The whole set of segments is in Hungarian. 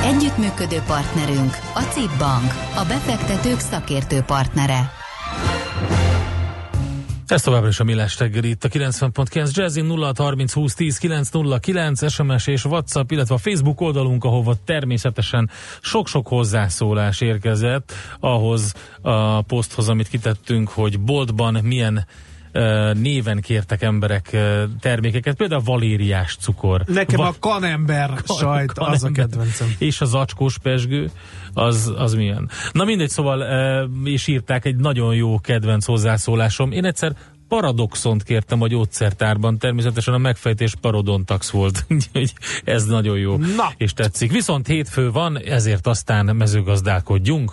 Együttműködő partnerünk a CIP Bank, a befektetők szakértő partnere. Ez továbbra is a Millás reggeli itt a 90.9 Jazzy 0 30 20 10 909 SMS és WhatsApp, illetve a Facebook oldalunk, ahova természetesen sok-sok hozzászólás érkezett ahhoz a poszthoz, amit kitettünk, hogy boltban milyen néven kértek emberek termékeket, például a valériás cukor. Nekem Va- a kanember kan- sajt, kanember. az a kedvencem. És a zacskós pesgő, az, az milyen. Na mindegy, szóval és írták egy nagyon jó kedvenc hozzászólásom. Én egyszer paradoxont kértem a gyógyszertárban, természetesen a megfejtés parodontax volt, úgyhogy ez nagyon jó, Na. és tetszik. Viszont hétfő van, ezért aztán mezőgazdálkodjunk.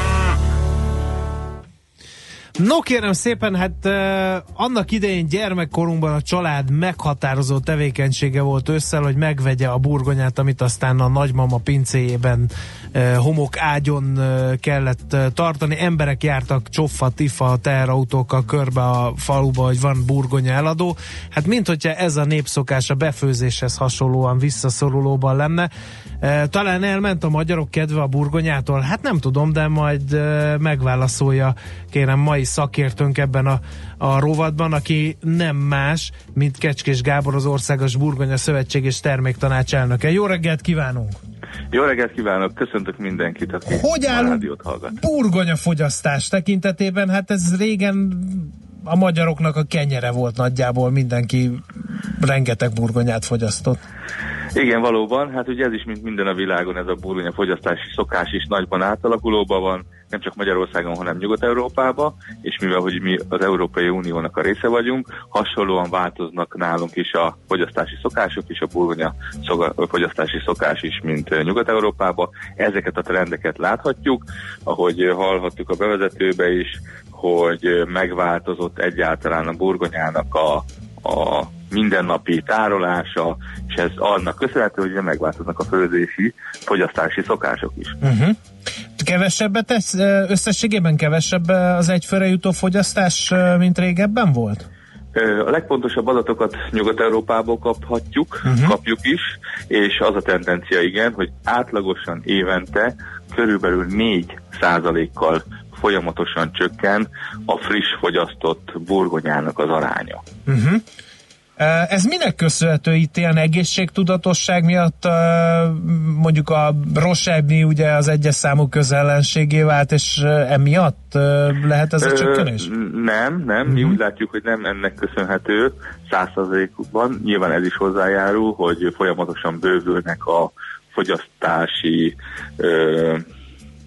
No kérem szépen, hát uh, annak idején gyermekkorunkban a család meghatározó tevékenysége volt összel, hogy megvegye a burgonyát, amit aztán a nagymama pincéjében homok ágyon uh, kellett uh, tartani. Emberek jártak csoffa, tifa, teherautókkal körbe a faluba, hogy van burgonya eladó. Hát mint hogyha ez a népszokás a befőzéshez hasonlóan visszaszorulóban lenne. Talán elment a magyarok kedve a burgonyától? Hát nem tudom, de majd megválaszolja kérem mai szakértőnk ebben a, a rovatban, aki nem más, mint Kecskés Gábor, az Országos Burgonya Szövetség és Terméktanács elnöke. Jó reggelt kívánunk! Jó reggelt kívánok, köszöntök mindenkit, aki Hogy áll a rádiót hallgat. burgonya fogyasztás tekintetében? Hát ez régen a magyaroknak a kenyere volt nagyjából, mindenki rengeteg burgonyát fogyasztott. Igen, valóban, hát ugye ez is, mint minden a világon, ez a burgonya fogyasztási szokás is nagyban átalakulóban van, nem csak Magyarországon, hanem Nyugat-Európában, és mivel hogy mi az Európai Uniónak a része vagyunk, hasonlóan változnak nálunk is a fogyasztási szokások és a burgonya fogyasztási szokás is, mint Nyugat-Európában. Ezeket a trendeket láthatjuk, ahogy hallhattuk a bevezetőbe is, hogy megváltozott egyáltalán a burgonyának a, a mindennapi tárolása, és ez annak köszönhető, hogy megváltoznak a főzési, fogyasztási szokások is. Uh-huh. Kevesebbet tesz, összességében kevesebb az egyfőre jutó fogyasztás, mint régebben volt? A legfontosabb adatokat Nyugat-Európából kaphatjuk, uh-huh. kapjuk is, és az a tendencia igen, hogy átlagosan évente körülbelül 4 százalékkal folyamatosan csökken a friss fogyasztott burgonyának az aránya. Uh-huh. Ez minek köszönhető itt ilyen egészségtudatosság miatt mondjuk a Rossebni ugye az egyes számú közellenségé vált, és emiatt lehet ez a csökkenés? Nem, nem, mi mhm. úgy látjuk, hogy nem ennek köszönhető százszerzalékban. Nyilván ez is hozzájárul, hogy folyamatosan bővülnek a fogyasztási ö,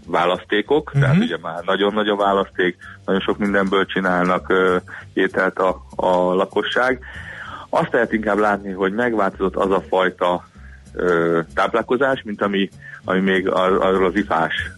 választékok, uh-huh. tehát ugye már nagyon nagy a választék, nagyon sok mindenből csinálnak ö, ételt a, a lakosság. Azt lehet inkább látni, hogy megváltozott az a fajta ö, táplálkozás, mint ami, ami még ar- arról az ifás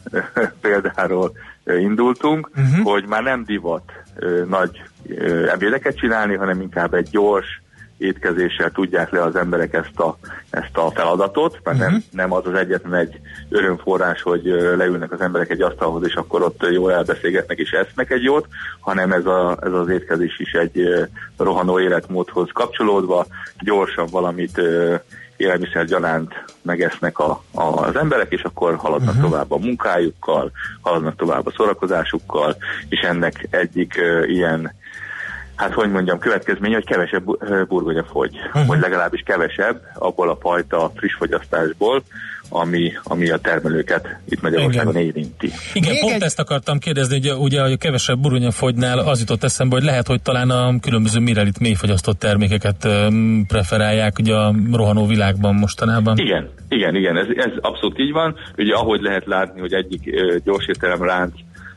példáról indultunk, uh-huh. hogy már nem divat ö, nagy ö, ebédeket csinálni, hanem inkább egy gyors, étkezéssel tudják le az emberek ezt a, ezt a feladatot, mert uh-huh. nem, mhm. nem az az egyetlen egy örömforrás, hogy leülnek az emberek egy asztalhoz, és akkor ott jól elbeszélgetnek és esznek egy jót, hanem ez, a, ez az étkezés is egy rohanó életmódhoz kapcsolódva, gyorsan valamit élelmiszer gyanánt megesznek a, a, az emberek, és akkor haladnak uh-huh. tovább a munkájukkal, haladnak tovább a szórakozásukkal, és ennek egyik uh, ilyen hát hogy mondjam, következmény, hogy kevesebb burgonya fogy, uh-huh. vagy legalábbis kevesebb abból a fajta friss fogyasztásból, ami, ami a termelőket itt Magyarországon érinti. Igen, Még pont egy... ezt akartam kérdezni, hogy ugye a kevesebb burgonya fogynál az jutott eszembe, hogy lehet, hogy talán a különböző mirelit mélyfogyasztott termékeket preferálják ugye a rohanó világban mostanában. Igen, igen, igen, ez, ez abszolút így van. Ugye ahogy lehet látni, hogy egyik gyorsétterem ránc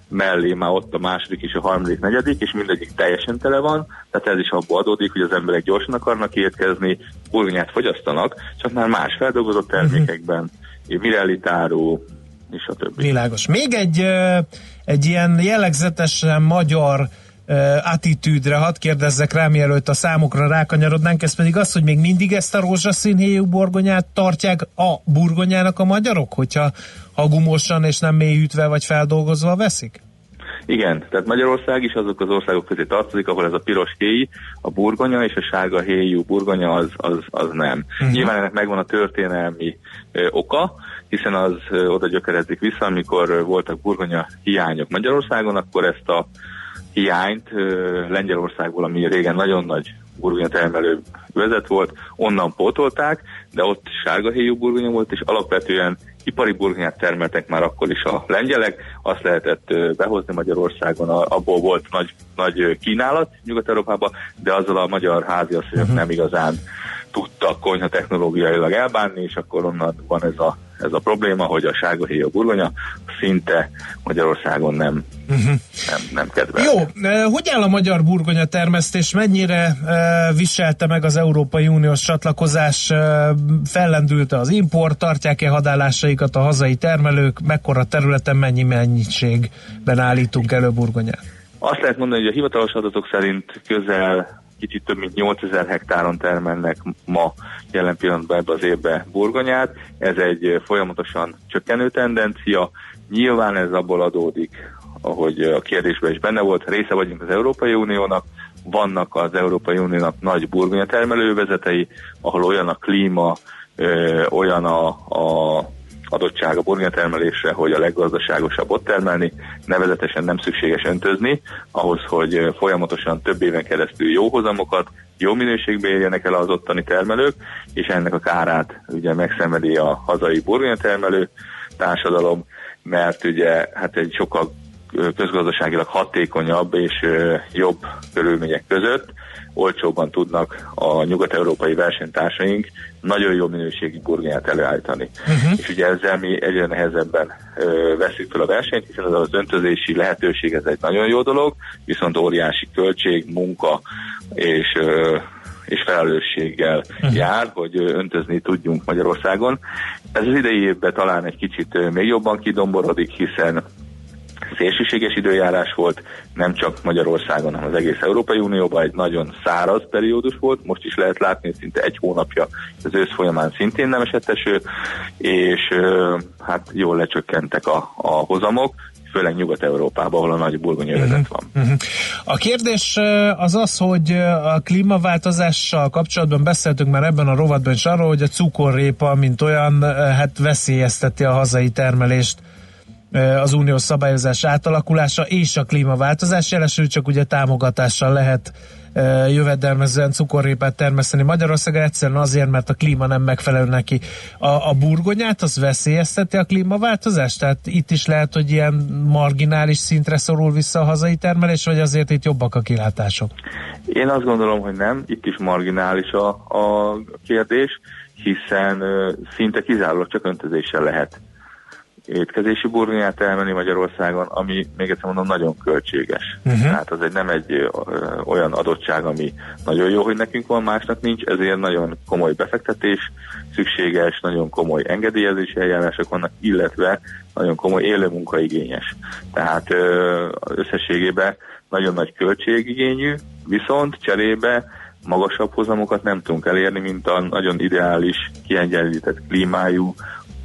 mellé már ott a második és a harmadik, negyedik, és mindegyik teljesen tele van, tehát ez is abból adódik, hogy az emberek gyorsan akarnak étkezni, burgonyát fogyasztanak, csak már más feldolgozott termékekben, uh-huh. Mirelli táró, és a többi. Világos. Még egy, egy ilyen jellegzetesen magyar attitűdre, hadd kérdezzek rá, mielőtt a számokra rákanyarodnánk, ez pedig az, hogy még mindig ezt a rózsaszín héjú burgonyát tartják a burgonyának a magyarok, hogyha ha gumosan és nem mélyhűtve vagy feldolgozva veszik? Igen, tehát Magyarország is azok az országok közé tartozik, ahol ez a piros héj, a burgonya és a sárga héjú burgonya az, az, az nem. Uh-huh. Nyilván ennek megvan a történelmi ö, oka, hiszen az ö, oda gyökerezik vissza, amikor voltak burgonya hiányok Magyarországon, akkor ezt a hiányt Lengyelországból, ami régen nagyon nagy burgonya termelő vezet volt, onnan pótolták, de ott sárga héjú burgonya volt, és alapvetően ipari burgonyát termeltek már akkor is a lengyelek, azt lehetett behozni Magyarországon, abból volt nagy, nagy kínálat Nyugat-Európában, de azzal a magyar háziasszonyok uh-huh. nem igazán tudtak konyha technológiailag elbánni, és akkor onnan van ez a, ez a probléma, hogy a sárga héja burgonya szinte Magyarországon nem, uh-huh. nem, nem kedvel. Jó, hogy áll a magyar burgonya termesztés? Mennyire viselte meg az Európai Uniós csatlakozás? Fellendülte az import? Tartják-e hadállásaikat a hazai termelők? Mekkora területen mennyi mennyiségben állítunk elő burgonyát? Azt lehet mondani, hogy a hivatalos adatok szerint közel kicsit több mint 8000 hektáron termelnek ma jelen pillanatban ebbe az évbe burgonyát. Ez egy folyamatosan csökkenő tendencia. Nyilván ez abból adódik, ahogy a kérdésben is benne volt, része vagyunk az Európai Uniónak, vannak az Európai Uniónak nagy burgonya termelővezetei, ahol olyan a klíma, olyan a, a adottság a burgonyatermelésre, hogy a leggazdaságosabb ott termelni, nevezetesen nem szükséges öntözni, ahhoz, hogy folyamatosan több éven keresztül jó hozamokat, jó minőségbe érjenek el az ottani termelők, és ennek a kárát ugye megszenvedi a hazai burgonyatermelő társadalom, mert ugye hát egy sokkal közgazdaságilag hatékonyabb és jobb körülmények között olcsóbban tudnak a nyugat-európai versenytársaink nagyon jó minőségi burgonyát előállítani. Uh-huh. És ugye ezzel mi egyre nehezebben ö, veszük fel a versenyt, hiszen az, az öntözési lehetőség ez egy nagyon jó dolog, viszont óriási költség, munka és ö, és felelősséggel uh-huh. jár, hogy öntözni tudjunk Magyarországon. Ez az idei évben talán egy kicsit még jobban kidomborodik, hiszen szélsőséges időjárás volt, nem csak Magyarországon, hanem az egész Európai Unióban egy nagyon száraz periódus volt, most is lehet látni, hogy szinte egy hónapja az ősz folyamán szintén nem esett eső, és hát jól lecsökkentek a, a hozamok, főleg Nyugat-Európában, ahol a nagy burgonyavezet uh-huh. van. Uh-huh. A kérdés az az, hogy a klímaváltozással kapcsolatban beszéltünk már ebben a rovatban is arról, hogy a cukorrépa, mint olyan, hát veszélyezteti a hazai termelést az uniós szabályozás átalakulása és a klímaváltozás jelesül, csak ugye támogatással lehet jövedelmezően cukorrépát termeszteni Magyarországon egyszerűen azért, mert a klíma nem megfelelő neki. A, a burgonyát az veszélyezteti a klímaváltozást? Tehát itt is lehet, hogy ilyen marginális szintre szorul vissza a hazai termelés, vagy azért itt jobbak a kilátások? Én azt gondolom, hogy nem. Itt is marginális a, a kérdés, hiszen szinte kizárólag csak öntözéssel lehet étkezési burgonyát elmenni Magyarországon, ami még egyszer mondom nagyon költséges. Uh-huh. Tehát az egy nem egy ö, olyan adottság, ami nagyon jó, hogy nekünk van, másnak nincs, ezért nagyon komoly befektetés szükséges, nagyon komoly engedélyezési eljárások vannak, illetve nagyon komoly élőmunkaigényes. Tehát ö, összességében nagyon nagy költségigényű, viszont cserébe magasabb hozamokat nem tudunk elérni, mint a nagyon ideális, kiegyenlített klímájú,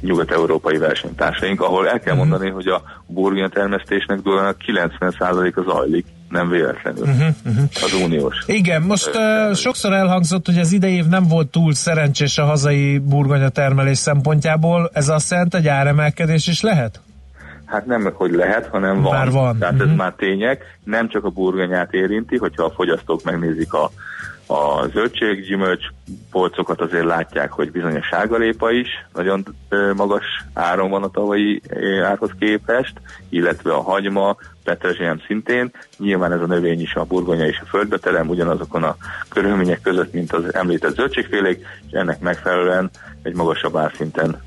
nyugat-európai versenytársaink, ahol el kell mhm. mondani, hogy a burgonya termesztésnek dolgonak 90%-a zajlik, nem véletlenül uh-huh, uh-huh. az uniós. Igen, most uh, sokszor elhangzott, hogy az idei év nem volt túl szerencsés a hazai burgonya termelés szempontjából. Ez azt jelenti, hogy áremelkedés is lehet? Hát nem, hogy lehet, hanem van. Már van. Tehát Mhm. ez már tények. Nem csak a burgonyát érinti, hogyha a fogyasztók megnézik a, a zöldséggyümölcs polcokat, azért látják, hogy bizony a sárgalépa is nagyon magas áron van a tavalyi árhoz képest, illetve a hagyma, petrezselyem szintén. Nyilván ez a növény is, a burgonya és a földbeterem ugyanazokon a körülmények között, mint az említett zöldségfélék, és ennek megfelelően egy magasabb árszinten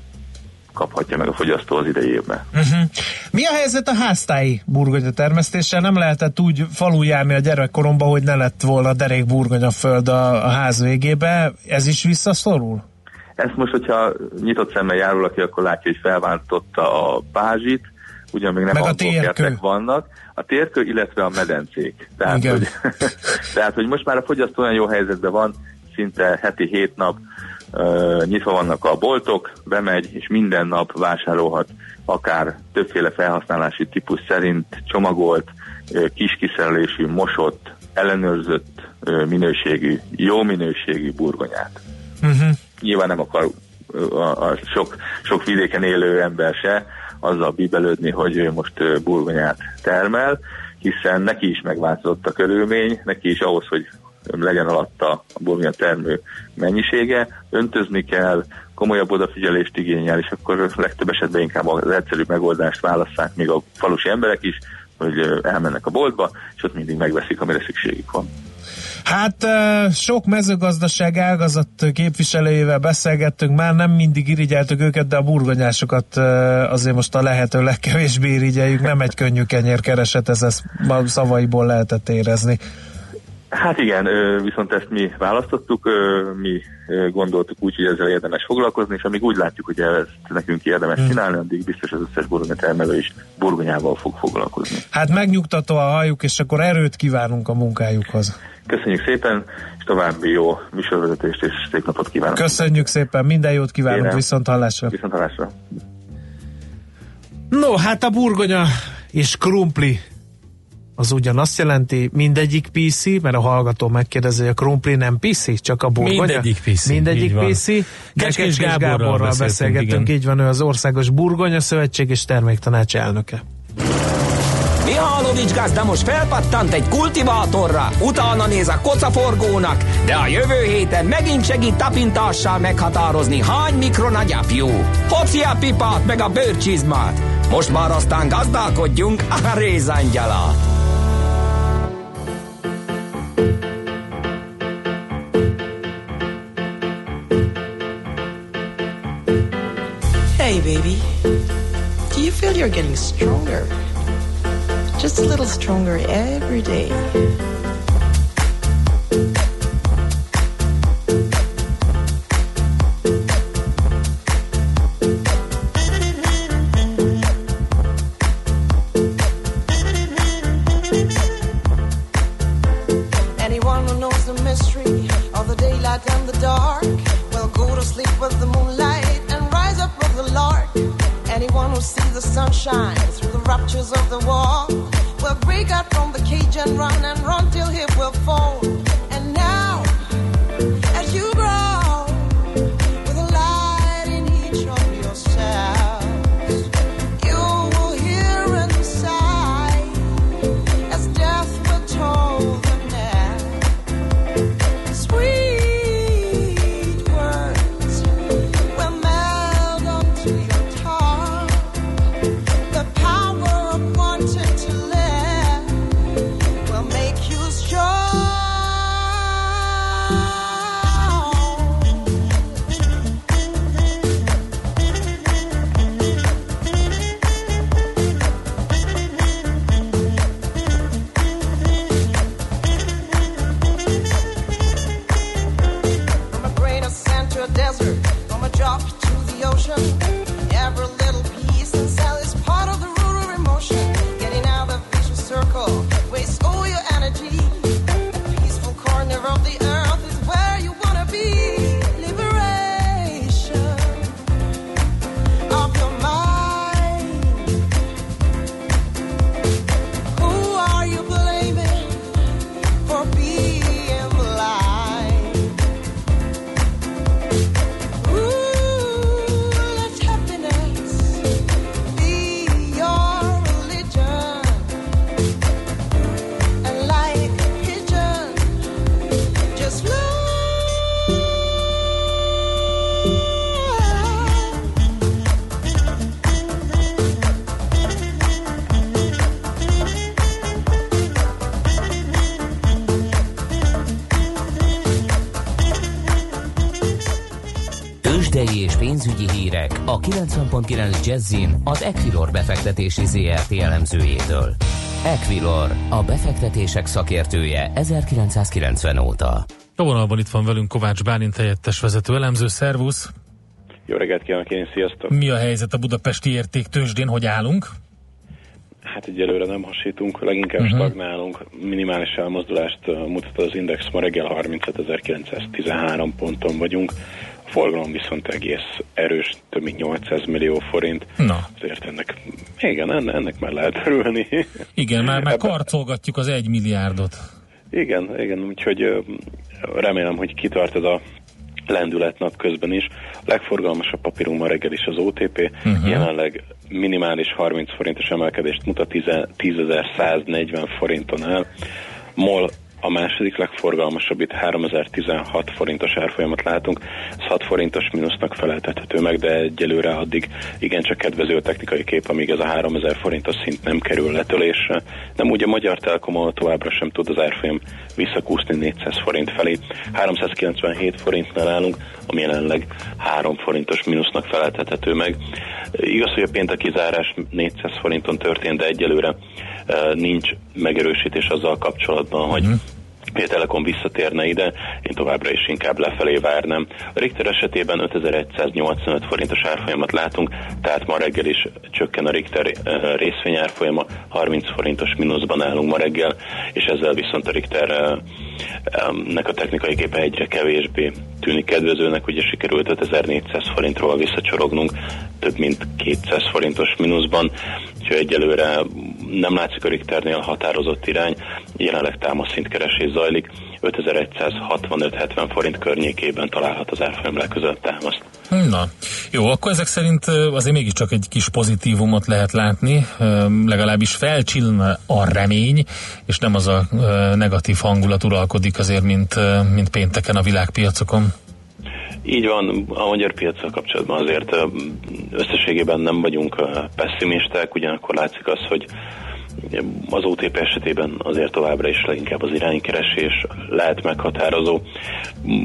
kaphatja meg a fogyasztó az idei évben. Uh-huh. Mi a helyzet a háztáji burgonya termesztéssel? Nem lehetett úgy falu járni a gyerekkoromban, hogy ne lett volna derék burgonya föld a, a ház végébe. Ez is visszaszorul? Ezt most, hogyha nyitott szemmel járul, aki akkor látja, hogy felváltotta a pázsit, ugyan még nem Meg a térkő. vannak, a térkő, illetve a medencék. Tehát Igen. hogy, tehát, hogy most már a fogyasztó olyan jó helyzetben van, szinte heti hét nap nyitva vannak a boltok, bemegy, és minden nap vásárolhat akár többféle felhasználási típus szerint csomagolt, kis kiszerelésű, mosott, ellenőrzött minőségű, jó minőségű burgonyát Uh-huh. nyilván nem akar a, a sok, sok vidéken élő ember se azzal bíbelődni, hogy ő most burgonyát termel, hiszen neki is megváltozott a körülmény, neki is ahhoz, hogy legyen alatta a burgonya termő mennyisége, öntözni kell, komolyabb odafigyelést igényel, és akkor legtöbb esetben inkább az egyszerű megoldást válasszák még a falusi emberek is, hogy elmennek a boltba, és ott mindig megveszik, amire szükségük van. Hát sok mezőgazdaság ágazat képviselőjével beszélgettünk, már nem mindig irigyeltük őket, de a burgonyásokat azért most a lehető legkevésbé irigyeljük, nem egy könnyű kenyérkereset, ez ezt ma szavaiból lehetett érezni. Hát igen, viszont ezt mi választottuk, mi gondoltuk úgy, hogy ezzel érdemes foglalkozni, és amíg úgy látjuk, hogy ezt nekünk érdemes csinálni, addig biztos az összes burgonya termelő is burgonyával fog foglalkozni. Hát megnyugtató a hajuk, és akkor erőt kívánunk a munkájukhoz. Köszönjük szépen, és további jó műsorvezetést és szép napot kívánok. Köszönjük szépen, minden jót kívánunk, Kérem. viszont hallásra. Viszont hallásra. No, hát a burgonya és krumpli az ugyanazt jelenti, mindegyik PC, mert a hallgató megkérdezi, hogy a krumpli nem PC, csak a burgonya. Mindegyik PC, Mindegyik. PC. Kecskés Gáborral Gáborral beszélgettünk, igen. így van, ő az Országos Burgonya Szövetség és Terméktanács elnöke. Mihálovics gazda most felpattant egy kultivátorra, utána néz a kocaforgónak, de a jövő héten megint segít tapintással meghatározni, hány mikron a gyapjú. Hoci a pipát meg a bőrcsizmát. Most már aztán gazdálkodjunk a rézangyala. Hey, baby. Do you feel you're getting stronger? Just a little stronger every day. Mystery of the daylight and the dark will go to sleep with the moonlight and rise up with the lark. Anyone who sees the sunshine through the raptures of the wall will break out from the cage and run and run till he will fall. 90.9 Jazzin az Equilor befektetési ZRT elemzőjétől. Equilor, a befektetések szakértője 1990 óta. A vonalban itt van velünk Kovács Bálint helyettes vezető elemző, szervusz! Jó reggelt kívánok én, sziasztok! Mi a helyzet a budapesti értéktősdén, hogy állunk? Hát egyelőre nem hasítunk, leginkább uh-huh. stagnálunk. Minimális elmozdulást mutat az index, ma reggel 35.913 ponton vagyunk. Forgalom viszont egész erős, több mint 800 millió forint. Na, Azért ennek, igen, ennek, ennek már lehet örülni. igen, már, már karcolgatjuk az egy milliárdot. Igen, igen, úgyhogy remélem, hogy kitart ez a lendület napközben is. A legforgalmasabb papírunk ma reggel is az OTP, uh-huh. jelenleg minimális 30 forintos emelkedést mutat 10 10.140 forinton el. MOL a második legforgalmasabb, itt 3016 forintos árfolyamat látunk, ez 6 forintos mínusznak feleltethető meg, de egyelőre addig igencsak kedvező a technikai kép, amíg ez a 3000 forintos szint nem kerül letölésre. Nem úgy a Magyar Telekom továbbra sem tud az árfolyam visszakúszni 400 forint felé. 397 forintnál állunk, ami jelenleg 3 forintos mínusznak feleltethető meg. Igaz, hogy a pénteki zárás 400 forinton történt, de egyelőre nincs megerősítés azzal kapcsolatban, hogy hogy a Telekom visszatérne ide, én továbbra is inkább lefelé várnám. A Richter esetében 5185 forintos árfolyamat látunk, tehát ma reggel is csökken a Richter eh, részvény árfolyama, 30 forintos mínuszban állunk ma reggel, és ezzel viszont a Richter eh, em, nek a technikai képe egyre kevésbé tűnik kedvezőnek, ugye sikerült 5400 forintról visszacsorognunk, több mint 200 forintos mínuszban, úgyhogy egyelőre nem látszik a Richternél határozott irány, jelenleg támaszszintkeresés zajlik, 5165-70 forint környékében találhat az árfolyam legközelebb támaszt. Na, jó, akkor ezek szerint azért mégiscsak egy kis pozitívumot lehet látni, legalábbis felcsillan a remény, és nem az a negatív hangulat uralkodik azért, mint, mint pénteken a világpiacokon. Így van, a magyar piacsal kapcsolatban azért összességében nem vagyunk pessimisták, ugyanakkor látszik az, hogy az OTP esetében azért továbbra is leginkább az iránykeresés lehet meghatározó.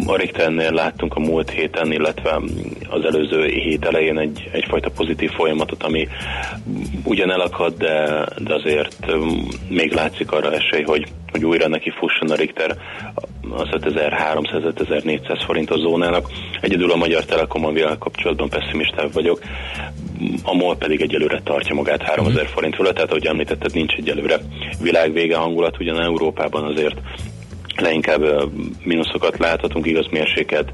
A Richternél láttunk a múlt héten, illetve az előző hét elején egy, egyfajta pozitív folyamatot, ami ugyan elakad, de, de azért um, még látszik arra esély, hogy, hogy újra neki fusson a Richter az 5300-5400 forintos zónának. Egyedül a Magyar Telekom a világ kapcsolatban pessimistább vagyok, a MOL pedig egyelőre tartja magát 3000 forint fölött, tehát ahogy említetted, nincs egyelőre világvége hangulat, ugyan Európában azért leinkább mínuszokat láthatunk, igaz mérsékelt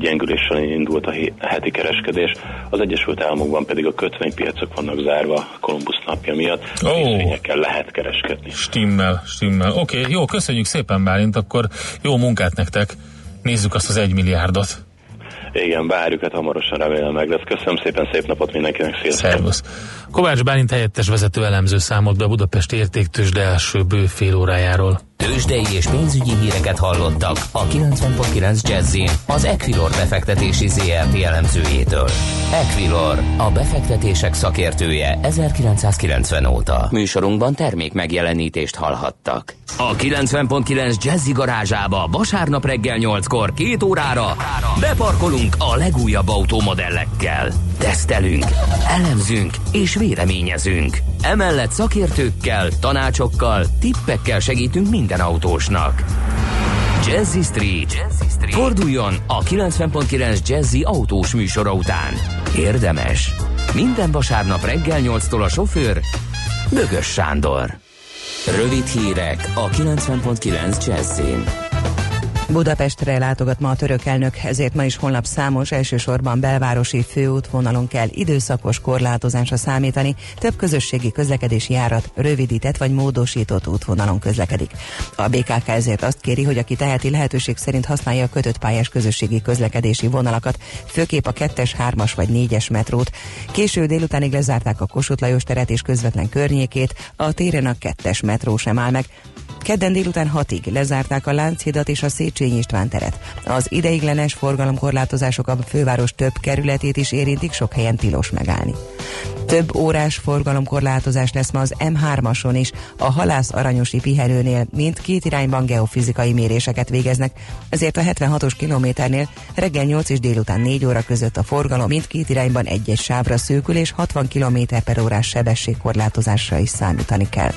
gyengüléssel indult a heti kereskedés. Az Egyesült Államokban pedig a kötvénypiacok vannak zárva Kolumbusz napja miatt. Oh. Részvényekkel lehet kereskedni. Stimmel, stimmel. Oké, okay, jó, köszönjük szépen Bálint, akkor jó munkát nektek. Nézzük azt az egy milliárdot. Igen, várjuk, hát hamarosan remélem meg lesz. Köszönöm szépen, szép napot mindenkinek, sziasztok! Szervusz. Kovács Bálint helyettes vezető elemző számolt be a Budapest értéktősde első bő fél órájáról. Tőzsdei és pénzügyi híreket hallottak a 90.9 Jazzin az Equilor befektetési ZRT elemzőjétől. Equilor, a befektetések szakértője 1990 óta. Műsorunkban termék megjelenítést hallhattak. A 90.9 Jazzy garázsába vasárnap reggel 8-kor két órára beparkolunk a legújabb automodellekkel. Tesztelünk, elemzünk és véleményezünk. Emellett szakértőkkel, tanácsokkal, tippekkel segítünk minden autósnak. Jazzy Street. Jazzy Street. Forduljon a 90.9 Jazzy autós műsora után. Érdemes. Minden vasárnap reggel 8-tól a sofőr Bögös Sándor. Rövid hírek a 90.9 Jazzin. Budapestre látogat ma a török elnök, ezért ma is holnap számos, elsősorban belvárosi főútvonalon kell időszakos korlátozásra számítani, több közösségi közlekedési járat rövidített vagy módosított útvonalon közlekedik. A BKK ezért azt kéri, hogy aki teheti lehetőség szerint használja a kötött pályás közösségi közlekedési vonalakat, főképp a 2-es, 3-as vagy 4-es metrót. Késő délutánig lezárták a Kossuth Lajos teret és közvetlen környékét, a téren a 2-es metró sem áll meg, Kedden délután 6-ig lezárták a Lánchidat és a Széchenyi István teret. Az ideiglenes forgalomkorlátozások a főváros több kerületét is érintik, sok helyen tilos megállni. Több órás forgalomkorlátozás lesz ma az M3-ason is. A halász aranyosi pihenőnél mint két irányban geofizikai méréseket végeznek, ezért a 76-os kilométernél reggel 8 és délután 4 óra között a forgalom mindkét irányban egy-egy sávra szűkül és 60 km per órás sebességkorlátozásra is számítani kell.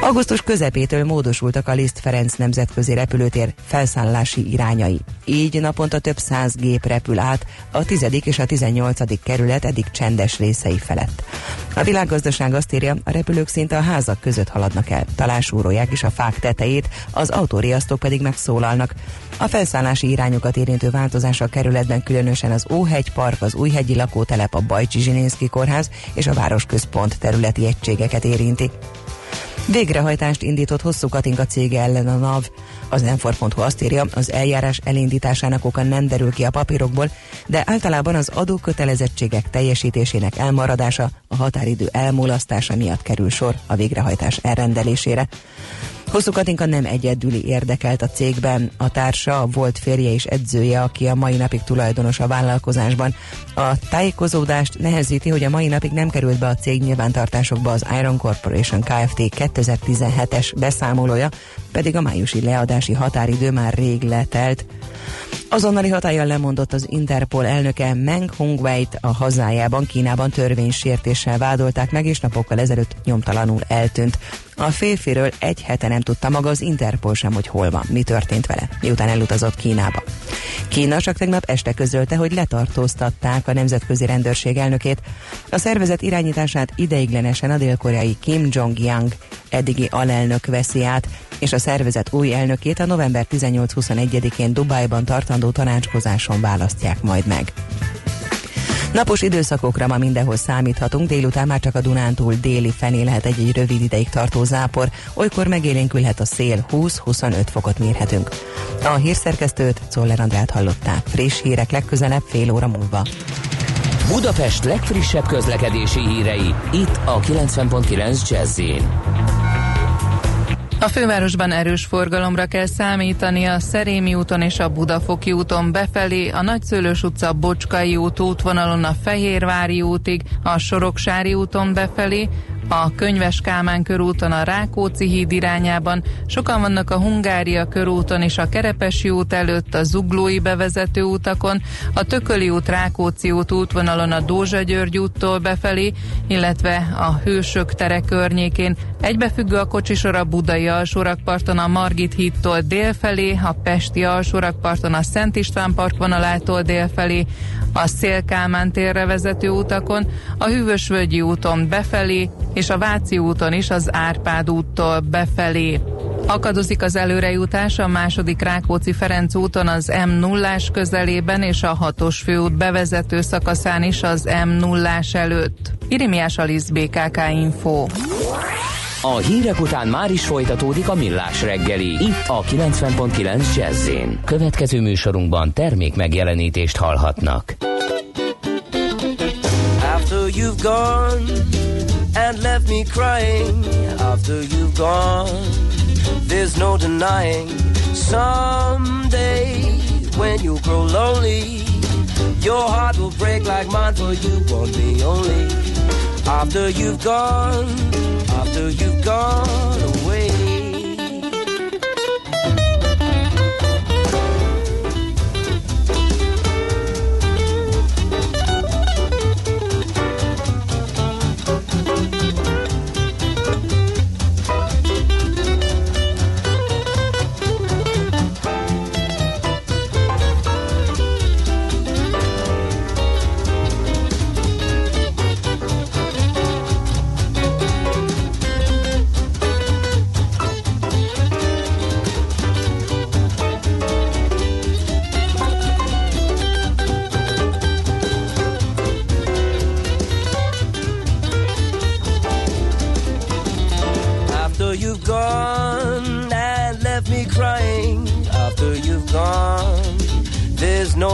Augusztus közepétől módosultak a Liszt Ferenc nemzetközi repülőtér felszállási irányai. Így naponta több száz gép repül át a 10. és a 18. kerület eddig csendes részei felett. A világgazdaság azt írja, a repülők szinte a házak között haladnak el, talásúrolják is a fák tetejét, az autóriasztók pedig megszólalnak. A felszállási irányokat érintő változás a kerületben különösen az Óhegy Park, az Újhegyi lakótelep, a Bajcsi Zsilinszki kórház és a városközpont területi egységeket érinti. Végrehajtást indított hosszú Katinka cége ellen a NAV. Az Enfor.hu azt írja, az eljárás elindításának oka nem derül ki a papírokból, de általában az adókötelezettségek teljesítésének elmaradása, a határidő elmulasztása miatt kerül sor a végrehajtás elrendelésére. Hosszú Katinka nem egyedüli érdekelt a cégben, a társa volt férje és edzője, aki a mai napig tulajdonos a vállalkozásban. A tájékozódást nehezíti, hogy a mai napig nem került be a cég nyilvántartásokba az Iron Corporation Kft. 2017-es beszámolója, pedig a májusi leadási határidő már rég letelt. Azonnali hatállyal lemondott az Interpol elnöke Meng Hongwei-t a hazájában, Kínában törvénysértéssel vádolták meg, és napokkal ezelőtt nyomtalanul eltűnt. A férfiről egy hete nem tudta maga az Interpol sem, hogy hol van, mi történt vele, miután elutazott Kínába. Kína csak tegnap este közölte, hogy letartóztatták a nemzetközi rendőrség elnökét. A szervezet irányítását ideiglenesen a dél-koreai Kim Jong-yang eddigi alelnök veszi át, és a szervezet új elnökét a november 18-21-én Dubájban tartandó tanácskozáson választják majd meg. Napos időszakokra ma mindenhol számíthatunk, délután már csak a Dunántúl déli fené lehet egy-egy rövid ideig tartó zápor, olykor megélénkülhet a szél, 20-25 fokot mérhetünk. A hírszerkesztőt Czoller Andrát hallották. Friss hírek legközelebb fél óra múlva. Budapest legfrissebb közlekedési hírei, itt a 90.9 jazz a fővárosban erős forgalomra kell számítani a Szerémi úton és a Budafoki úton befelé, a Nagyszőlős utca Bocskai út útvonalon a Fehérvári útig, a Soroksári úton befelé, a Könyves Kálmán körúton a Rákóczi híd irányában, sokan vannak a Hungária körúton és a Kerepesi út előtt, a Zuglói bevezető utakon, a Tököli út Rákóczi út útvonalon a Dózsa György úttól befelé, illetve a Hősök tere környékén. Egybefüggő a kocsisor a Budai alsórakparton a Margit hídtól délfelé, a Pesti alsórakparton a Szent István park vonalától délfelé, a Szélkámán térre vezető utakon, a Hűvösvölgyi úton befelé, és a Váci úton is az Árpád úttól befelé. Akadozik az előrejutás a második Rákóczi-Ferenc úton az m 0 közelében és a 6-os főút bevezető szakaszán is az m 0 előtt. Irimiás Alisz BKK Info. A hírek után már is folytatódik a millás reggeli, itt a 90.9 jazz Következő műsorunkban termék megjelenítést hallhatnak. After you've gone and left me crying after you've gone. There's no denying someday when you grow lonely, your heart will break like mine, for you want me only. After you've gone, after you've gone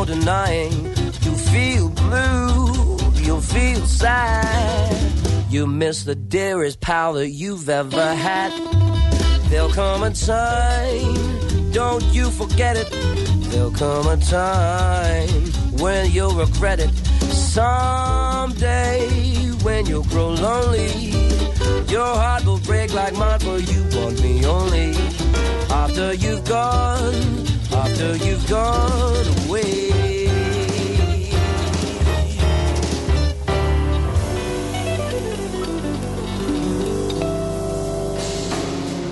denying. you'll feel blue, you'll feel sad. You miss the dearest pal that you've ever had. There'll come a time, don't you forget it. There'll come a time when you'll regret it. Someday when you'll grow lonely, your heart will break like mine, for you want me only. After you've gone, after you've gone away.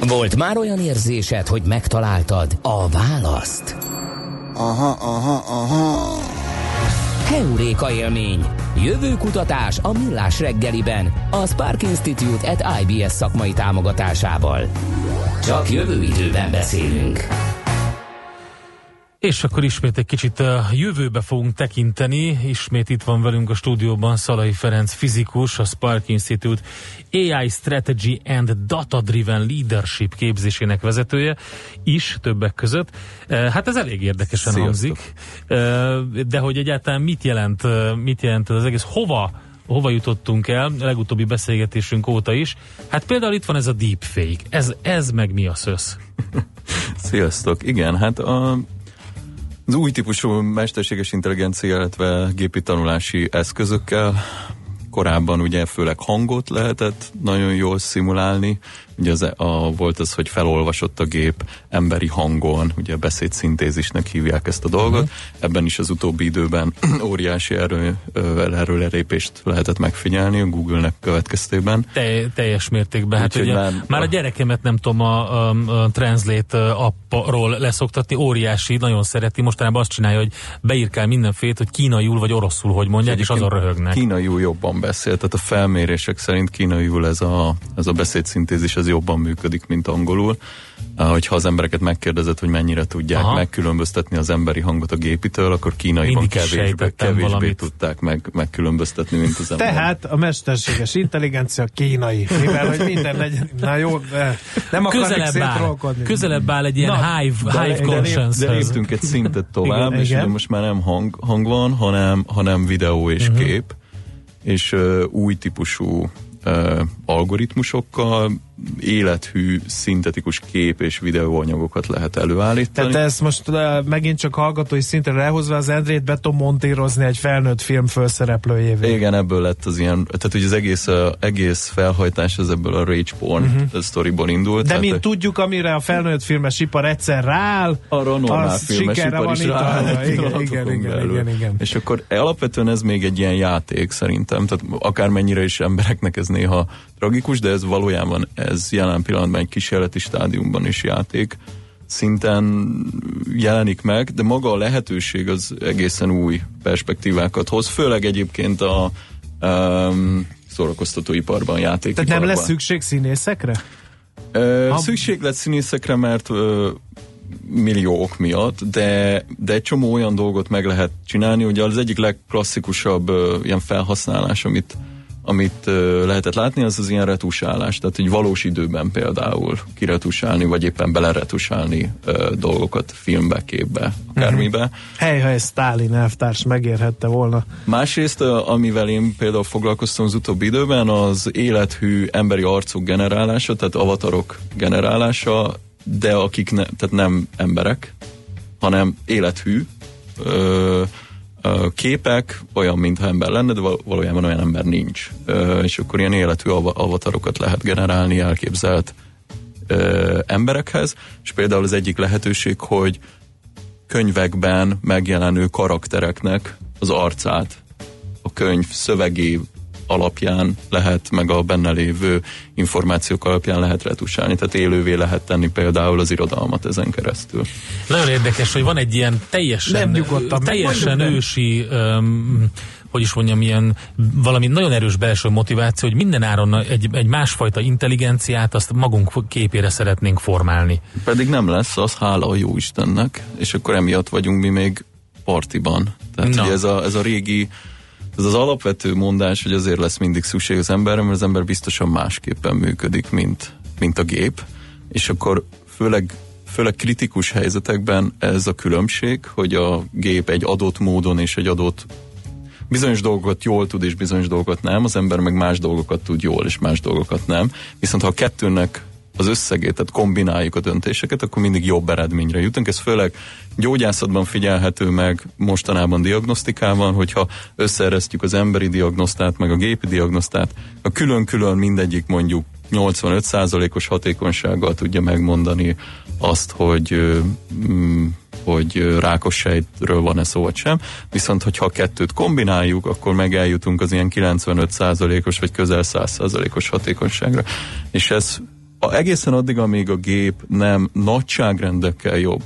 Volt már olyan érzésed, hogy megtaláltad a választ? Aha, aha, aha. Heuréka élmény. Jövő kutatás a Millás reggeliben. A Spark Institute at IBS szakmai támogatásával. Csak jövő időben beszélünk. És akkor ismét egy kicsit a jövőbe fogunk tekinteni. Ismét itt van velünk a stúdióban Szalai Ferenc fizikus, a Spark Institute AI Strategy and Data Driven Leadership képzésének vezetője is többek között. Hát ez elég érdekesen Sziasztok. hangzik. De hogy egyáltalán mit jelent, mit jelent ez az egész? Hova hova jutottunk el a legutóbbi beszélgetésünk óta is. Hát például itt van ez a deepfake. Ez, ez meg mi a szösz? Sziasztok! Igen, hát a, az új típusú mesterséges intelligencia, illetve gépi tanulási eszközökkel korábban ugye főleg hangot lehetett nagyon jól szimulálni, ugye az, a, volt az, hogy felolvasott a gép emberi hangon, ugye beszédszintézisnek hívják ezt a dolgot, uh-huh. ebben is az utóbbi időben óriási erő, erről elépést lehetett megfigyelni a Google-nek következtében. Te, teljes mértékben, hát ugye már, már a gyerekemet nem tudom a, a, a Translate appról leszoktatni, óriási, nagyon szereti, mostanában azt csinálja, hogy beírkál mindenfélét, hogy kínaiul vagy oroszul, hogy mondják, és azon röhögnek. Kínaiul jobban beszél, tehát a felmérések szerint kínaiul ez a, ez a beszédszintézis az jobban működik, mint angolul. Hogyha az embereket megkérdezed, hogy mennyire tudják Aha. megkülönböztetni az emberi hangot a gépitől, akkor kínaiban kevésbé, kevésbé tudták meg, megkülönböztetni, mint az ember. Tehát a mesterséges intelligencia kínai, mivel hogy minden legyen, na jó, nem akarok szétrolkodni. Közelebb áll egy ilyen na, hive, hive conscience De léptünk egy szintet tovább, igen, és igen. most már nem hang, hang van, hanem, hanem videó és uh-huh. kép, és uh, új típusú uh, algoritmusokkal élethű, szintetikus kép és videóanyagokat lehet előállítani. Tehát ezt most uh, megint csak hallgatói szintre lehozva az Endrét be tudom montírozni egy felnőtt film fölszereplőjévé. Igen, ebből lett az ilyen, tehát hogy az egész, uh, egész felhajtás az ebből a rage porn uh-huh. sztoriból indult. De tehát, mint tudjuk, amire a felnőtt filmes ipar egyszer rááll, arra a normál filmes ipar is rááll. Igen, igen, igen, igen, igen. És akkor alapvetően ez még egy ilyen játék szerintem, tehát akármennyire is embereknek ez néha tragikus, de ez valójában ez jelen pillanatban egy kísérleti stádiumban is játék szinten jelenik meg, de maga a lehetőség az egészen új perspektívákat hoz, főleg egyébként a um, szórakoztatóiparban, játékiparban. Tehát nem lesz szükség színészekre? Ö, ha... Szükség lett színészekre, mert ö, millió ok miatt, de, de egy csomó olyan dolgot meg lehet csinálni. Ugye az egyik legklasszikusabb ö, ilyen felhasználás, amit amit lehetett látni, az az ilyen retusálás, tehát egy valós időben például kiretusálni, vagy éppen beleretusálni uh, dolgokat filmbe, képbe, akármibe. Uh-huh. Hely, ha egy Stalin elvtárs megérhette volna. Másrészt, amivel én például foglalkoztam az utóbbi időben, az élethű emberi arcok generálása, tehát avatarok generálása, de akik ne, tehát nem emberek, hanem élethű, uh, képek, olyan, mintha ember lenne, de valójában olyan ember nincs. És akkor ilyen életű avatarokat lehet generálni elképzelt emberekhez, és például az egyik lehetőség, hogy könyvekben megjelenő karaktereknek az arcát a könyv szövegé alapján lehet, meg a benne lévő információk alapján lehet retusálni. Tehát élővé lehet tenni például az irodalmat ezen keresztül. Nagyon érdekes, hogy van egy ilyen teljesen, Nem teljesen ősi um, hogy is mondjam, ilyen valami nagyon erős belső motiváció, hogy minden áron egy, egy másfajta intelligenciát azt magunk képére szeretnénk formálni. Pedig nem lesz az, hála a jó Istennek, és akkor emiatt vagyunk mi még partiban. Tehát ugye ez a, ez a régi ez az alapvető mondás, hogy azért lesz mindig szükség az emberre, mert az ember biztosan másképpen működik, mint, mint a gép, és akkor főleg főleg kritikus helyzetekben ez a különbség, hogy a gép egy adott módon és egy adott bizonyos dolgokat jól tud, és bizonyos dolgokat nem, az ember meg más dolgokat tud jól, és más dolgokat nem. Viszont ha a kettőnek az összegét, tehát kombináljuk a döntéseket, akkor mindig jobb eredményre jutunk. Ez főleg gyógyászatban figyelhető meg mostanában diagnosztikában, hogyha összeeresztjük az emberi diagnosztát, meg a gépi diagnosztát, a külön-külön mindegyik mondjuk 85%-os hatékonysággal tudja megmondani azt, hogy mm, hogy rákos sejtről van-e szó vagy sem, viszont hogyha a kettőt kombináljuk, akkor meg eljutunk az ilyen 95%-os vagy közel 100%-os hatékonyságra. És ez a, egészen addig, amíg a gép nem nagyságrendekkel jobb,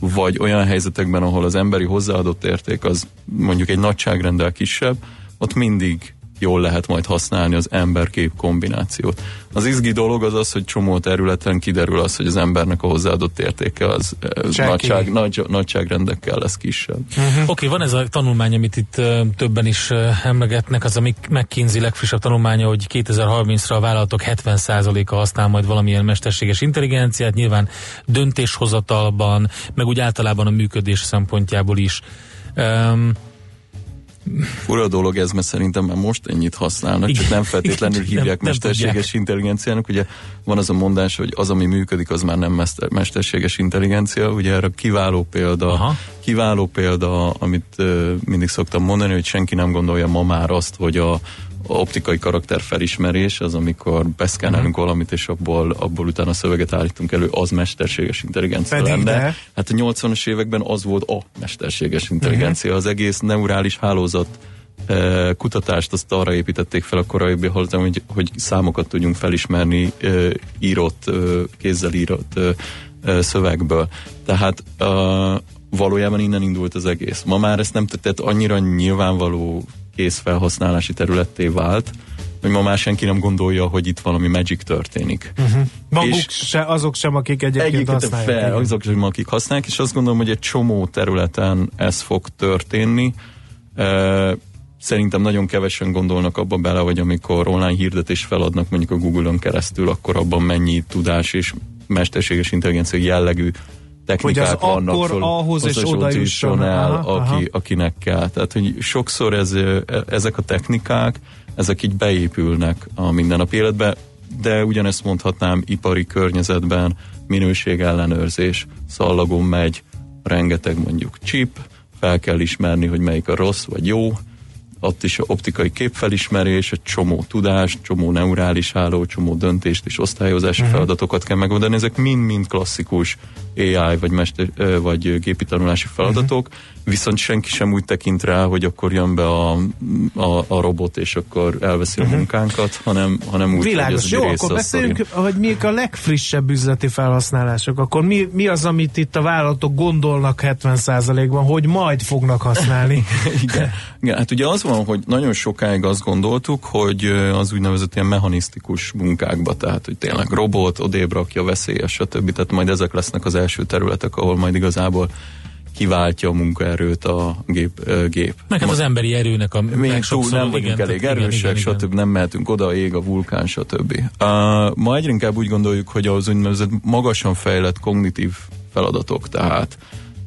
vagy olyan helyzetekben, ahol az emberi hozzáadott érték az mondjuk egy nagyságrendel kisebb, ott mindig jól lehet majd használni az ember-kép kombinációt. Az izgi dolog az az, hogy csomó területen kiderül az, hogy az embernek a hozzáadott értéke az eh, nagyság, nagy, nagyságrendekkel lesz kisebb. Uh-huh. Oké, okay, van ez a tanulmány, amit itt uh, többen is uh, emlegetnek, az a McKinsey legfrissebb tanulmánya, hogy 2030-ra a vállalatok 70%-a használ majd valamilyen mesterséges intelligenciát, nyilván döntéshozatalban, meg úgy általában a működés szempontjából is. Um, Fura dolog ez, mert szerintem már most ennyit használnak, csak nem feltétlenül hívják nem, mesterséges nem intelligenciának. Ugye van az a mondás, hogy az, ami működik, az már nem mester, mesterséges intelligencia. Ugye erre kiváló példa, Aha. kiváló példa, amit uh, mindig szoktam mondani, hogy senki nem gondolja ma már azt, hogy a, optikai karakter felismerés, az amikor beszkánálunk uh-huh. valamit, és abból, abból utána szöveget állítunk elő, az mesterséges intelligencia Pedig lenne. De. Hát a 80-as években az volt a mesterséges intelligencia. Uh-huh. Az egész neurális hálózat e, kutatást azt arra építették fel a korai hogy, hogy számokat tudjunk felismerni e, írott, e, kézzel írott szövegből. Tehát valójában innen indult az egész. Ma már ezt nem tett annyira nyilvánvaló kész felhasználási területté vált, hogy ma már senki nem gondolja, hogy itt valami magic történik. Uh-huh. Maguk és se, azok sem, akik egyébként használják. Fel, azok sem, akik használják, és azt gondolom, hogy egy csomó területen ez fog történni. E, szerintem nagyon kevesen gondolnak abba bele, hogy amikor online hirdetés feladnak mondjuk a Google-on keresztül, akkor abban mennyi tudás és mesterséges intelligencia jellegű technikák hogy az vannak akkor föl, ahhoz és oda jusson el, aha, aki, aha. akinek kell. Tehát, hogy sokszor ez, ezek a technikák, ezek így beépülnek a mindennapi életbe, de ugyanezt mondhatnám ipari környezetben, minőségellenőrzés, szallagon megy, rengeteg mondjuk chip, fel kell ismerni, hogy melyik a rossz vagy jó, ott is optikai képfelismerés, egy csomó tudást, csomó neurális háló, csomó döntést és osztályozási uh-huh. feladatokat kell megoldani. Ezek mind-mind klasszikus AI vagy, mester, vagy gépi tanulási feladatok, uh-huh. viszont senki sem úgy tekint rá, hogy akkor jön be a, a, a robot, és akkor elveszi uh-huh. a munkánkat, hanem, hanem úgy, Világos. hogy ez Jó, akkor beszéljünk, hogy mik a legfrissebb üzleti felhasználások. Akkor mi, mi az, amit itt a vállalatok gondolnak 70%-ban, hogy majd fognak használni? Igen. Igen, hát ugye az van, hogy nagyon sokáig azt gondoltuk, hogy az úgynevezett ilyen mechanisztikus munkákba, tehát hogy tényleg robot, odébb rakja, veszélyes, stb. Tehát majd ezek lesznek az első területek, ahol majd igazából kiváltja a munkaerőt a gép. gép. Meg hát az emberi erőnek a Még túl nem vagyunk igen, elég erősek, igen, stb. Igen. Nem mehetünk oda, ég a vulkán, stb. Uh, ma egyre inkább úgy gondoljuk, hogy az úgynevezett magasan fejlett kognitív feladatok, tehát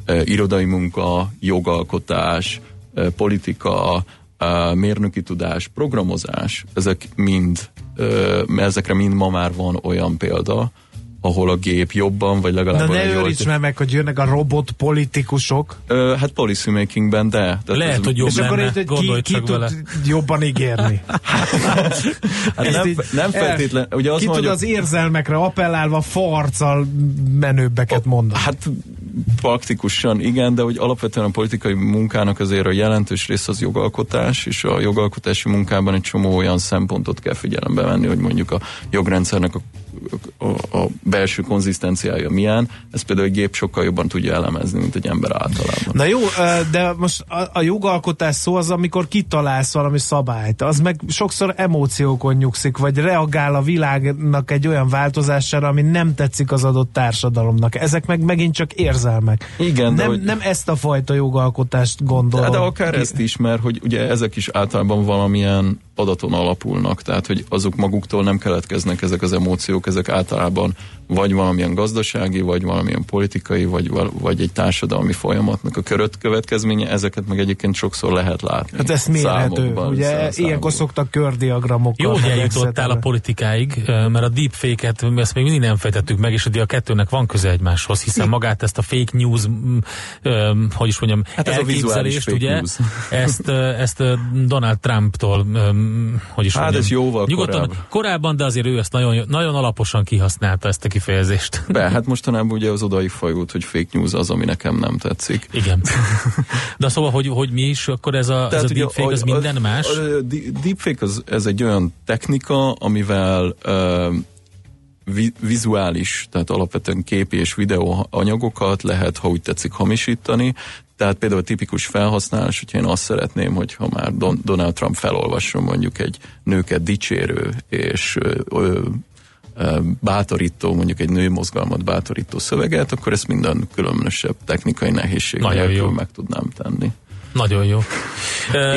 uh, irodai munka, jogalkotás, politika, mérnöki tudás, programozás, ezek mind, ezekre mind ma már van olyan példa, ahol a gép jobban, vagy legalább... Na ne őríts már meg, hogy jönnek a robot politikusok. Ö, hát policy makingben, de. Tehát Lehet, ez, hogy jobb és lenne, akkor itt, ki, ki tud vele. jobban ígérni? hát nem, nem feltétlen. Ugye az ki tud az érzelmekre appellálva farccal menőbbeket mondani? Hát praktikusan igen, de hogy alapvetően a politikai munkának azért a jelentős rész az jogalkotás, és a jogalkotási munkában egy csomó olyan szempontot kell figyelembe venni, hogy mondjuk a jogrendszernek a a, a belső konzisztenciája milyen, ez például egy gép sokkal jobban tudja elemezni, mint egy ember általában. Na jó, de most a, a jogalkotás szó az, amikor kitalálsz valami szabályt, az meg sokszor emóciókon nyugszik, vagy reagál a világnak egy olyan változására, ami nem tetszik az adott társadalomnak. Ezek meg megint csak érzelmek. Igen, nem, hogy... nem ezt a fajta jogalkotást gondolom. De, de akár ezt is, mert hogy ugye ezek is általában valamilyen adaton alapulnak, tehát hogy azok maguktól nem keletkeznek ezek az emóciók, ezek általában vagy valamilyen gazdasági, vagy valamilyen politikai, vagy, vagy egy társadalmi folyamatnak a körött következménye, ezeket meg egyébként sokszor lehet látni. Hát ez mérhető. Számokban, Ugye szám- ilyenkor számokban. szoktak kördiagramokkal. Jó, hogy eljutottál a politikáig, mert a deepfake-et ezt még mindig nem fejtettük meg, és ugye a kettőnek van köze egymáshoz, hiszen magát ezt a fake news, hogy is mondjam, Hát ez a vizuális elképzelést, fake ugye, news. ezt, ezt Donald Trumptól, hogy is Hát mondjam, ez jóval nyugodtan, korábban. korábban, de azért ő ezt nagyon, nagyon alaposan kihasználta ezt a kifejezést. Be, hát mostanában ugye az odaig fajult, hogy fake news az, ami nekem nem tetszik. Igen. De szóval, hogy, hogy mi is, akkor ez a, ez a deepfake, az a- minden a- más? A, a deepfake az, ez egy olyan technika, amivel uh, vi, vizuális, tehát alapvetően kép és videó anyagokat lehet, ha úgy tetszik, hamisítani. Tehát például a tipikus felhasználás, hogyha én azt szeretném, hogy ha már Don, Donald Trump felolvasson mondjuk egy nőket dicsérő és ö, ö, bátorító, mondjuk egy női mozgalmat bátorító szöveget, akkor ezt minden különösebb technikai nehézség nélkül meg tudnám tenni Nagyon jó.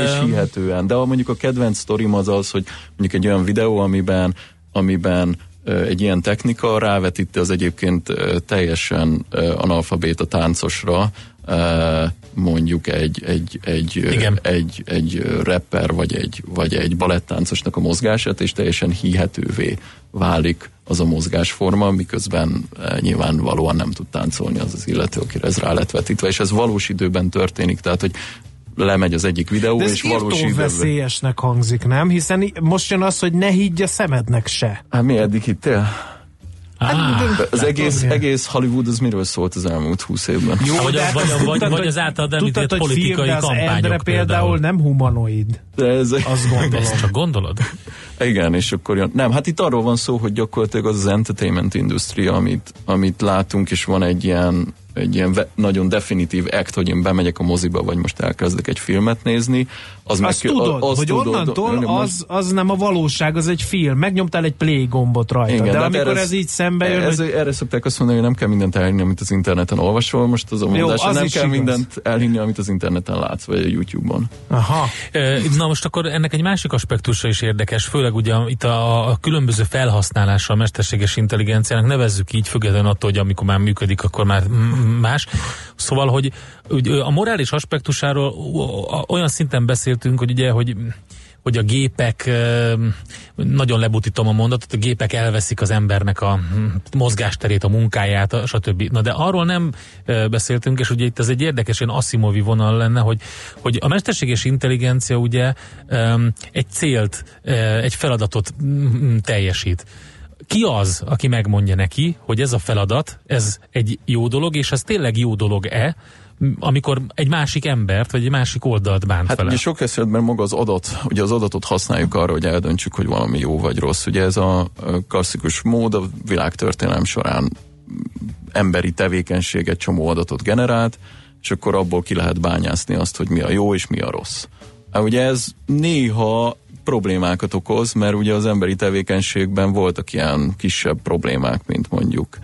és hihetően. De mondjuk a kedvenc sztorim az az, hogy mondjuk egy olyan videó, amiben, amiben egy ilyen technika rávetíti az egyébként teljesen analfabéta táncosra mondjuk egy, egy, egy, Igen. egy, egy rapper vagy egy, vagy egy balettáncosnak a mozgását, és teljesen hihetővé válik az a mozgásforma, miközben nyilvánvalóan nem tud táncolni az az illető, akire ez rá lett vetítve, és ez valós időben történik, tehát hogy lemegy az egyik videó, De ez és valós veszélyesnek hangzik, nem? Hiszen most jön az, hogy ne higgy a szemednek se. Hát mi eddig hittél? Ah, de- Az egész, igen. egész Hollywood az miről szólt az elmúlt húsz évben? Jó, Hát, vagy de a- hát vagy vagy- tudtad, vagy hogy- az általad említett hogy politikai az kampányok Endre például például. nem humanoid. De ez, Azt gondolom. ezt csak gondolod? igen, és akkor jön. Nem, hát itt arról van szó, hogy gyakorlatilag az az entertainment industry, amit, amit látunk, és van egy ilyen egy ilyen ve- nagyon definitív act, hogy én bemegyek a moziba, vagy most elkezdek egy filmet nézni. Az Azt meg, tudod, azt hogy tudod, onnantól most- az, az nem a valóság, az egy film. Megnyomtál egy play gombot rajta. Igen, de hát amikor erre- ez így szembe jön, ez, hogy Erre szokták azt mondani, hogy nem kell mindent elhinni, amit az interneten olvasol. Most az a mondás, az hogy nem kell igaz. mindent elhinni, amit az interneten látsz, vagy a YouTube-on. aha, Na most akkor ennek egy másik aspektusa is érdekes, főleg ugye itt a, a különböző felhasználása a mesterséges intelligenciának, nevezzük így, függetlenül attól, hogy amikor már működik, akkor már más. Szóval, hogy a morális aspektusáról olyan szinten beszéltünk, hogy ugye, hogy hogy a gépek, nagyon lebutítom a mondatot, a gépek elveszik az embernek a hm, mozgásterét, a munkáját, stb. Na de arról nem beszéltünk, és ugye itt ez egy érdekes ilyen Asimovi vonal lenne, hogy, hogy a mesterséges intelligencia ugye egy célt, egy feladatot mm, teljesít. Ki az, aki megmondja neki, hogy ez a feladat, ez egy jó dolog, és ez tényleg jó dolog-e, amikor egy másik embert, vagy egy másik oldalt bánt Hát vele? ugye sok esetben maga az adat, ugye az adatot használjuk arra, hogy eldöntsük, hogy valami jó vagy rossz. Ugye ez a klasszikus mód a világtörténelem során emberi tevékenység egy csomó adatot generált, és akkor abból ki lehet bányászni azt, hogy mi a jó és mi a rossz. Hát ugye ez néha problémákat okoz, mert ugye az emberi tevékenységben voltak ilyen kisebb problémák, mint mondjuk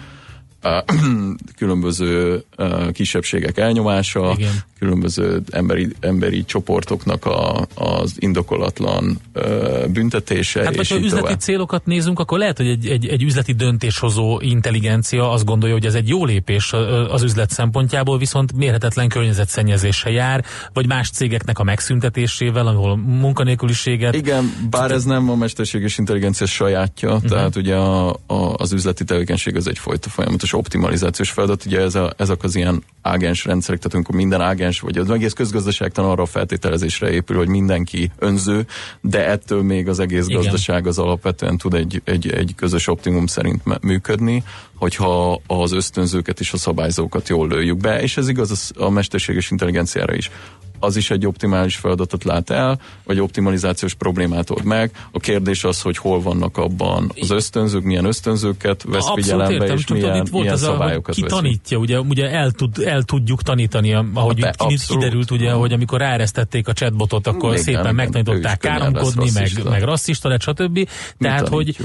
különböző kisebbségek elnyomása, Igen. Különböző emberi, emberi csoportoknak a, az indokolatlan ö, büntetése. Hát, és így üzleti tovább. célokat nézünk, akkor lehet, hogy egy, egy, egy üzleti döntéshozó intelligencia azt gondolja, hogy ez egy jó lépés az üzlet szempontjából, viszont mérhetetlen környezetszennyezéssel jár, vagy más cégeknek a megszüntetésével, ahol munkanélküliséget. Igen, bár ez nem a mesterséges intelligencia sajátja, uh-huh. tehát ugye a, a, az üzleti tevékenység az egyfajta folyamatos optimalizációs feladat, ugye ez a, ezek az ilyen ágens rendszerek, tehát amikor minden ágens, vagy az egész közgazdaságtan arra a feltételezésre épül, hogy mindenki önző, de ettől még az egész Igen. gazdaság az alapvetően tud egy, egy, egy közös optimum szerint működni, hogyha az ösztönzőket és a szabályzókat jól lőjük be, és ez igaz az- a mesterséges intelligenciára is az is egy optimális feladatot lát el, vagy optimalizációs problémát old meg. A kérdés az, hogy hol vannak abban az ösztönzők, milyen ösztönzőket vesz Abszolút figyelembe, értem, és tudod, milyen, itt volt milyen az a, szabályokat ki vesz. tanítja, ugye, ugye el, tud, el tudjuk tanítani, ahogy Be, itt ki- abszolút. kiderült, ugye, hogy amikor ráeresztették a chatbotot, akkor Igen, szépen igen, megtanították káromkodni, meg, meg rasszista lett, stb. Tehát, hogy.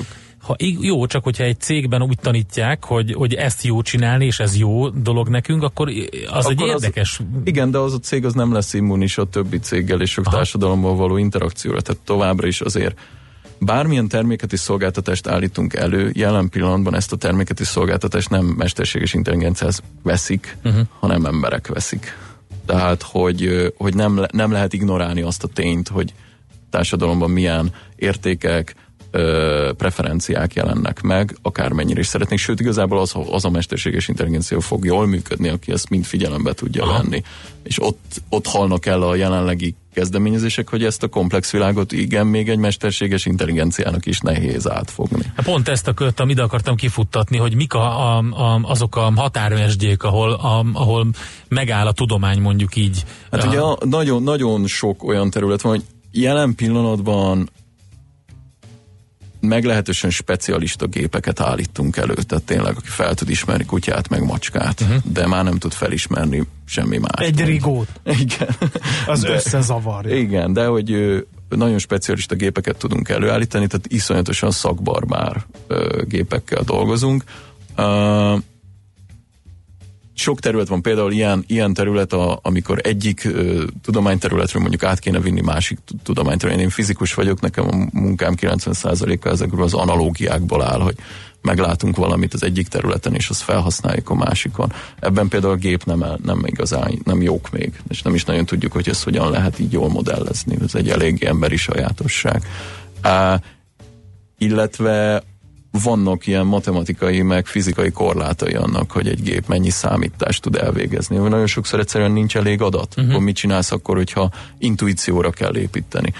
Ha jó, csak hogyha egy cégben úgy tanítják, hogy, hogy ezt jó csinálni, és ez jó dolog nekünk, akkor az Akkor egy érdekes... Igen, de az a cég az nem lesz immunis a többi céggel és a társadalommal való interakcióra, tehát továbbra is azért bármilyen terméket és szolgáltatást állítunk elő, jelen pillanatban ezt a terméket és szolgáltatást nem mesterséges intelligenciához veszik, uh-huh. hanem emberek veszik. Tehát, hogy, hogy nem, le- nem lehet ignorálni azt a tényt, hogy társadalomban milyen értékek, ö, preferenciák jelennek meg, akármennyire is szeretnék. Sőt, igazából az, az a mesterséges intelligencia fog jól működni, aki ezt mind figyelembe tudja Aha. venni. És ott, ott halnak el a jelenlegi kezdeményezések, hogy ezt a komplex világot igen, még egy mesterséges intelligenciának is nehéz átfogni. Hát Pont ezt a kört, ide akartam kifuttatni, hogy mik a, a, a, azok a határmesdjék, ahol, a, ahol megáll a tudomány mondjuk így. Hát A- ugye a- nagyon, nagyon sok olyan terület van, hogy jelen pillanatban meglehetősen specialista gépeket állítunk elő, tehát tényleg, aki fel tud ismerni kutyát, meg macskát, uh-huh. de már nem tud felismerni semmi más. Egy rigót. Igen. Az De- összezavarja. Igen, de hogy nagyon specialista gépeket tudunk előállítani, tehát iszonyatosan szakbarbár gépekkel dolgozunk. Ö, sok terület van, például ilyen, ilyen terület, a, amikor egyik ö, tudományterületről mondjuk át kéne vinni másik tu- tudományterületre. Én fizikus vagyok, nekem a munkám 90%-a ezekről az analógiákból áll, hogy meglátunk valamit az egyik területen, és azt felhasználjuk a másikon. Ebben például a gép nem, el, nem igazán, nem jók még, és nem is nagyon tudjuk, hogy ezt hogyan lehet így jól modellezni. Ez egy eléggé emberi sajátosság. Á, illetve vannak ilyen matematikai, meg fizikai korlátai annak, hogy egy gép mennyi számítást tud elvégezni. Nagyon sokszor egyszerűen nincs elég adat. Uh-huh. Akkor mit csinálsz akkor, hogyha intuícióra kell építeni?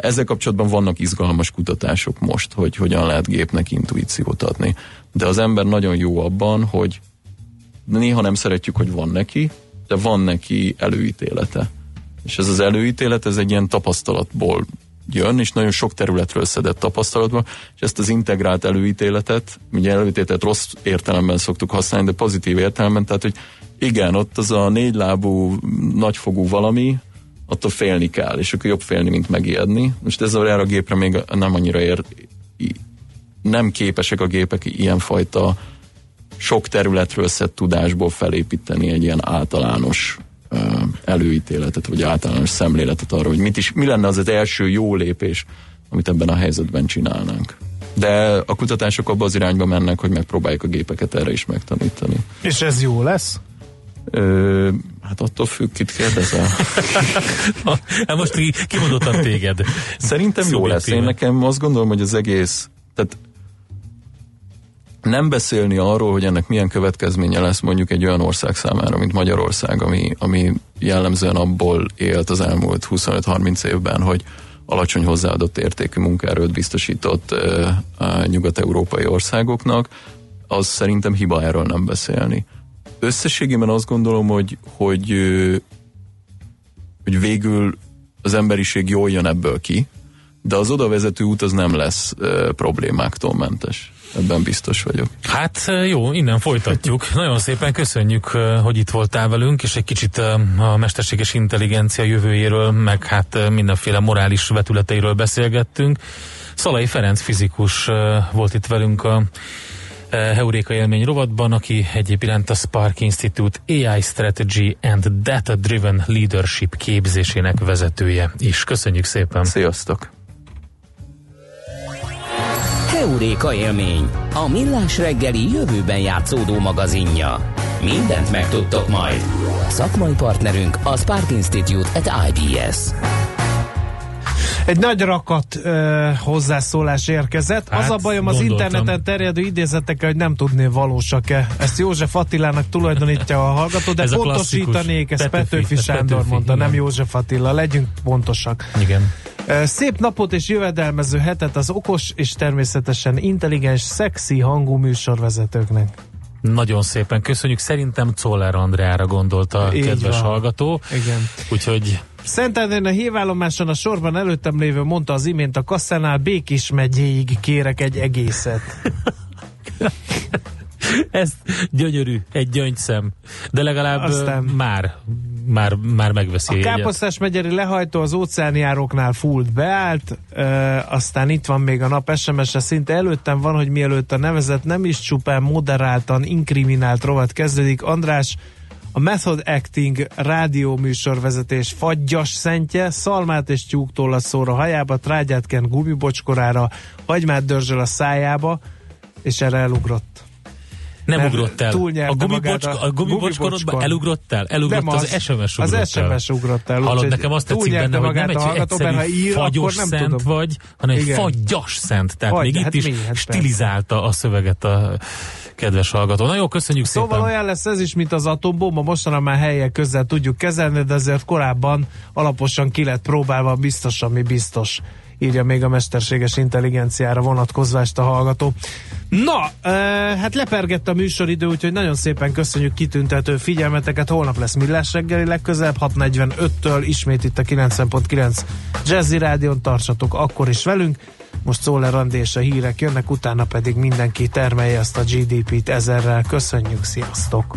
Ezzel kapcsolatban vannak izgalmas kutatások most, hogy hogyan lehet gépnek intuíciót adni. De az ember nagyon jó abban, hogy néha nem szeretjük, hogy van neki, de van neki előítélete. És ez az előítélet, ez egy ilyen tapasztalatból jön, és nagyon sok területről szedett tapasztalatban, és ezt az integrált előítéletet, ugye előítéletet rossz értelemben szoktuk használni, de pozitív értelemben, tehát, hogy igen, ott az a négylábú, nagyfogú valami, attól félni kell, és akkor jobb félni, mint megijedni. Most ez erre a gépre még nem annyira ér, nem képesek a gépek ilyenfajta sok területről szett tudásból felépíteni egy ilyen általános előítéletet, vagy általános szemléletet arra, hogy mit is, mi lenne az az első jó lépés, amit ebben a helyzetben csinálnánk. De a kutatások abba az irányba mennek, hogy megpróbáljuk a gépeket erre is megtanítani. És ez jó lesz? Ö, hát attól függ, kit kérdezel. Hát most ki- kimondottan téged. Szerintem jó lesz. Én nekem azt gondolom, hogy az egész, tehát nem beszélni arról, hogy ennek milyen következménye lesz mondjuk egy olyan ország számára, mint Magyarország, ami, ami jellemzően abból élt az elmúlt 25-30 évben, hogy alacsony hozzáadott értékű munkaerőt biztosított ö, a nyugat-európai országoknak, az szerintem hiba erről nem beszélni. Összességében azt gondolom, hogy, hogy, hogy végül az emberiség jól jön ebből ki, de az oda vezető út az nem lesz ö, problémáktól mentes. Ebben biztos vagyok. Hát jó, innen folytatjuk. Nagyon szépen köszönjük, hogy itt voltál velünk, és egy kicsit a mesterséges intelligencia jövőjéről, meg hát mindenféle morális vetületeiről beszélgettünk. Szalai Ferenc fizikus volt itt velünk a Heuréka élmény rovatban, aki egyéb iránt a Spark Institute AI Strategy and Data Driven Leadership képzésének vezetője is. Köszönjük szépen! Sziasztok! Heuréka élmény, a millás reggeli jövőben játszódó magazinja. Mindent megtudtok majd. Szakmai partnerünk a Spark Institute at IBS. Egy nagy rakat ö, hozzászólás érkezett. Hát, az a bajom az gondoltam. interneten terjedő idézetekkel, hogy nem tudné valósak-e. Ezt József Attilának tulajdonítja a hallgató, de Ez pontosítanék, ezt. Petőfi, Petőfi, Sándor Petőfi, mondta, igen. nem József Attila. Legyünk pontosak. Igen. Szép napot és jövedelmező hetet az okos és természetesen intelligens, szexi hangú műsorvezetőknek. Nagyon szépen köszönjük. Szerintem Czoller Andreára gondolt a Így kedves van. hallgató. Igen. Úgyhogy Szentendrén a hívállomáson a sorban előttem lévő mondta az imént a kasszánál Békis megyéig kérek egy egészet. ez gyönyörű, egy gyöngyszem. De legalább Aztán... már már, már megveszi A a jegyet. Káposztás megyeri lehajtó az óceánjáróknál fullt beállt, ö, aztán itt van még a nap SMS-e, szinte előttem van, hogy mielőtt a nevezet nem is csupán moderáltan inkriminált rovat kezdődik. András, a Method Acting rádió műsorvezetés fagyas szentje, szalmát és tyúktól szóra hajába, trágyát ken gumibocskorára, hagymát dörzsöl a szájába, és erre elugrott. Nem ugrott el. A gumibocska, a a gumibocskor. elugrott el? Elugrott Nem az, az. SMS ugrott Az SMS ugrott el, Hallod, nekem azt tetszik benne, hogy nem egy egyszerű ír, fagyos nem szent tudom. vagy, hanem egy fagyas szent. Tehát Fagy, még hát itt is mi? Hát stilizálta a szöveget a kedves hallgató. Na jó, köszönjük Szóval szépen. olyan lesz ez is, mint az atombomba, mostanában már helyek közel tudjuk kezelni, de azért korábban alaposan ki lett próbálva, biztos, ami biztos írja még a mesterséges intelligenciára vonatkozva ezt a hallgató. Na, e, hát lepergett a műsoridő, úgyhogy nagyon szépen köszönjük kitüntető figyelmeteket. Holnap lesz Millás reggeli legközelebb, 6.45-től ismét itt a 90.9 Jazzy Rádion tartsatok akkor is velünk. Most Szóler Andi és a hírek jönnek, utána pedig mindenki termelje ezt a GDP-t ezerrel. Köszönjük, sziasztok!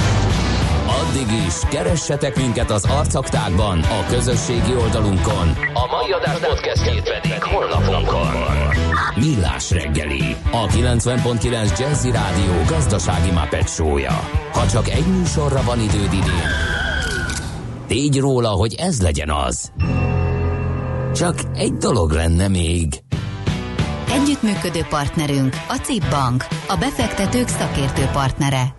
Addig is, keressetek minket az arcaktákban, a közösségi oldalunkon. A mai adás podcastjét pedig holnapunkon. Millás reggeli, a 90.9 Jazzy Rádió gazdasági Muppet show-ja. Ha csak egy műsorra van időd idén, tégy róla, hogy ez legyen az. Csak egy dolog lenne még. Együttműködő partnerünk a CIP Bank, a befektetők szakértő partnere.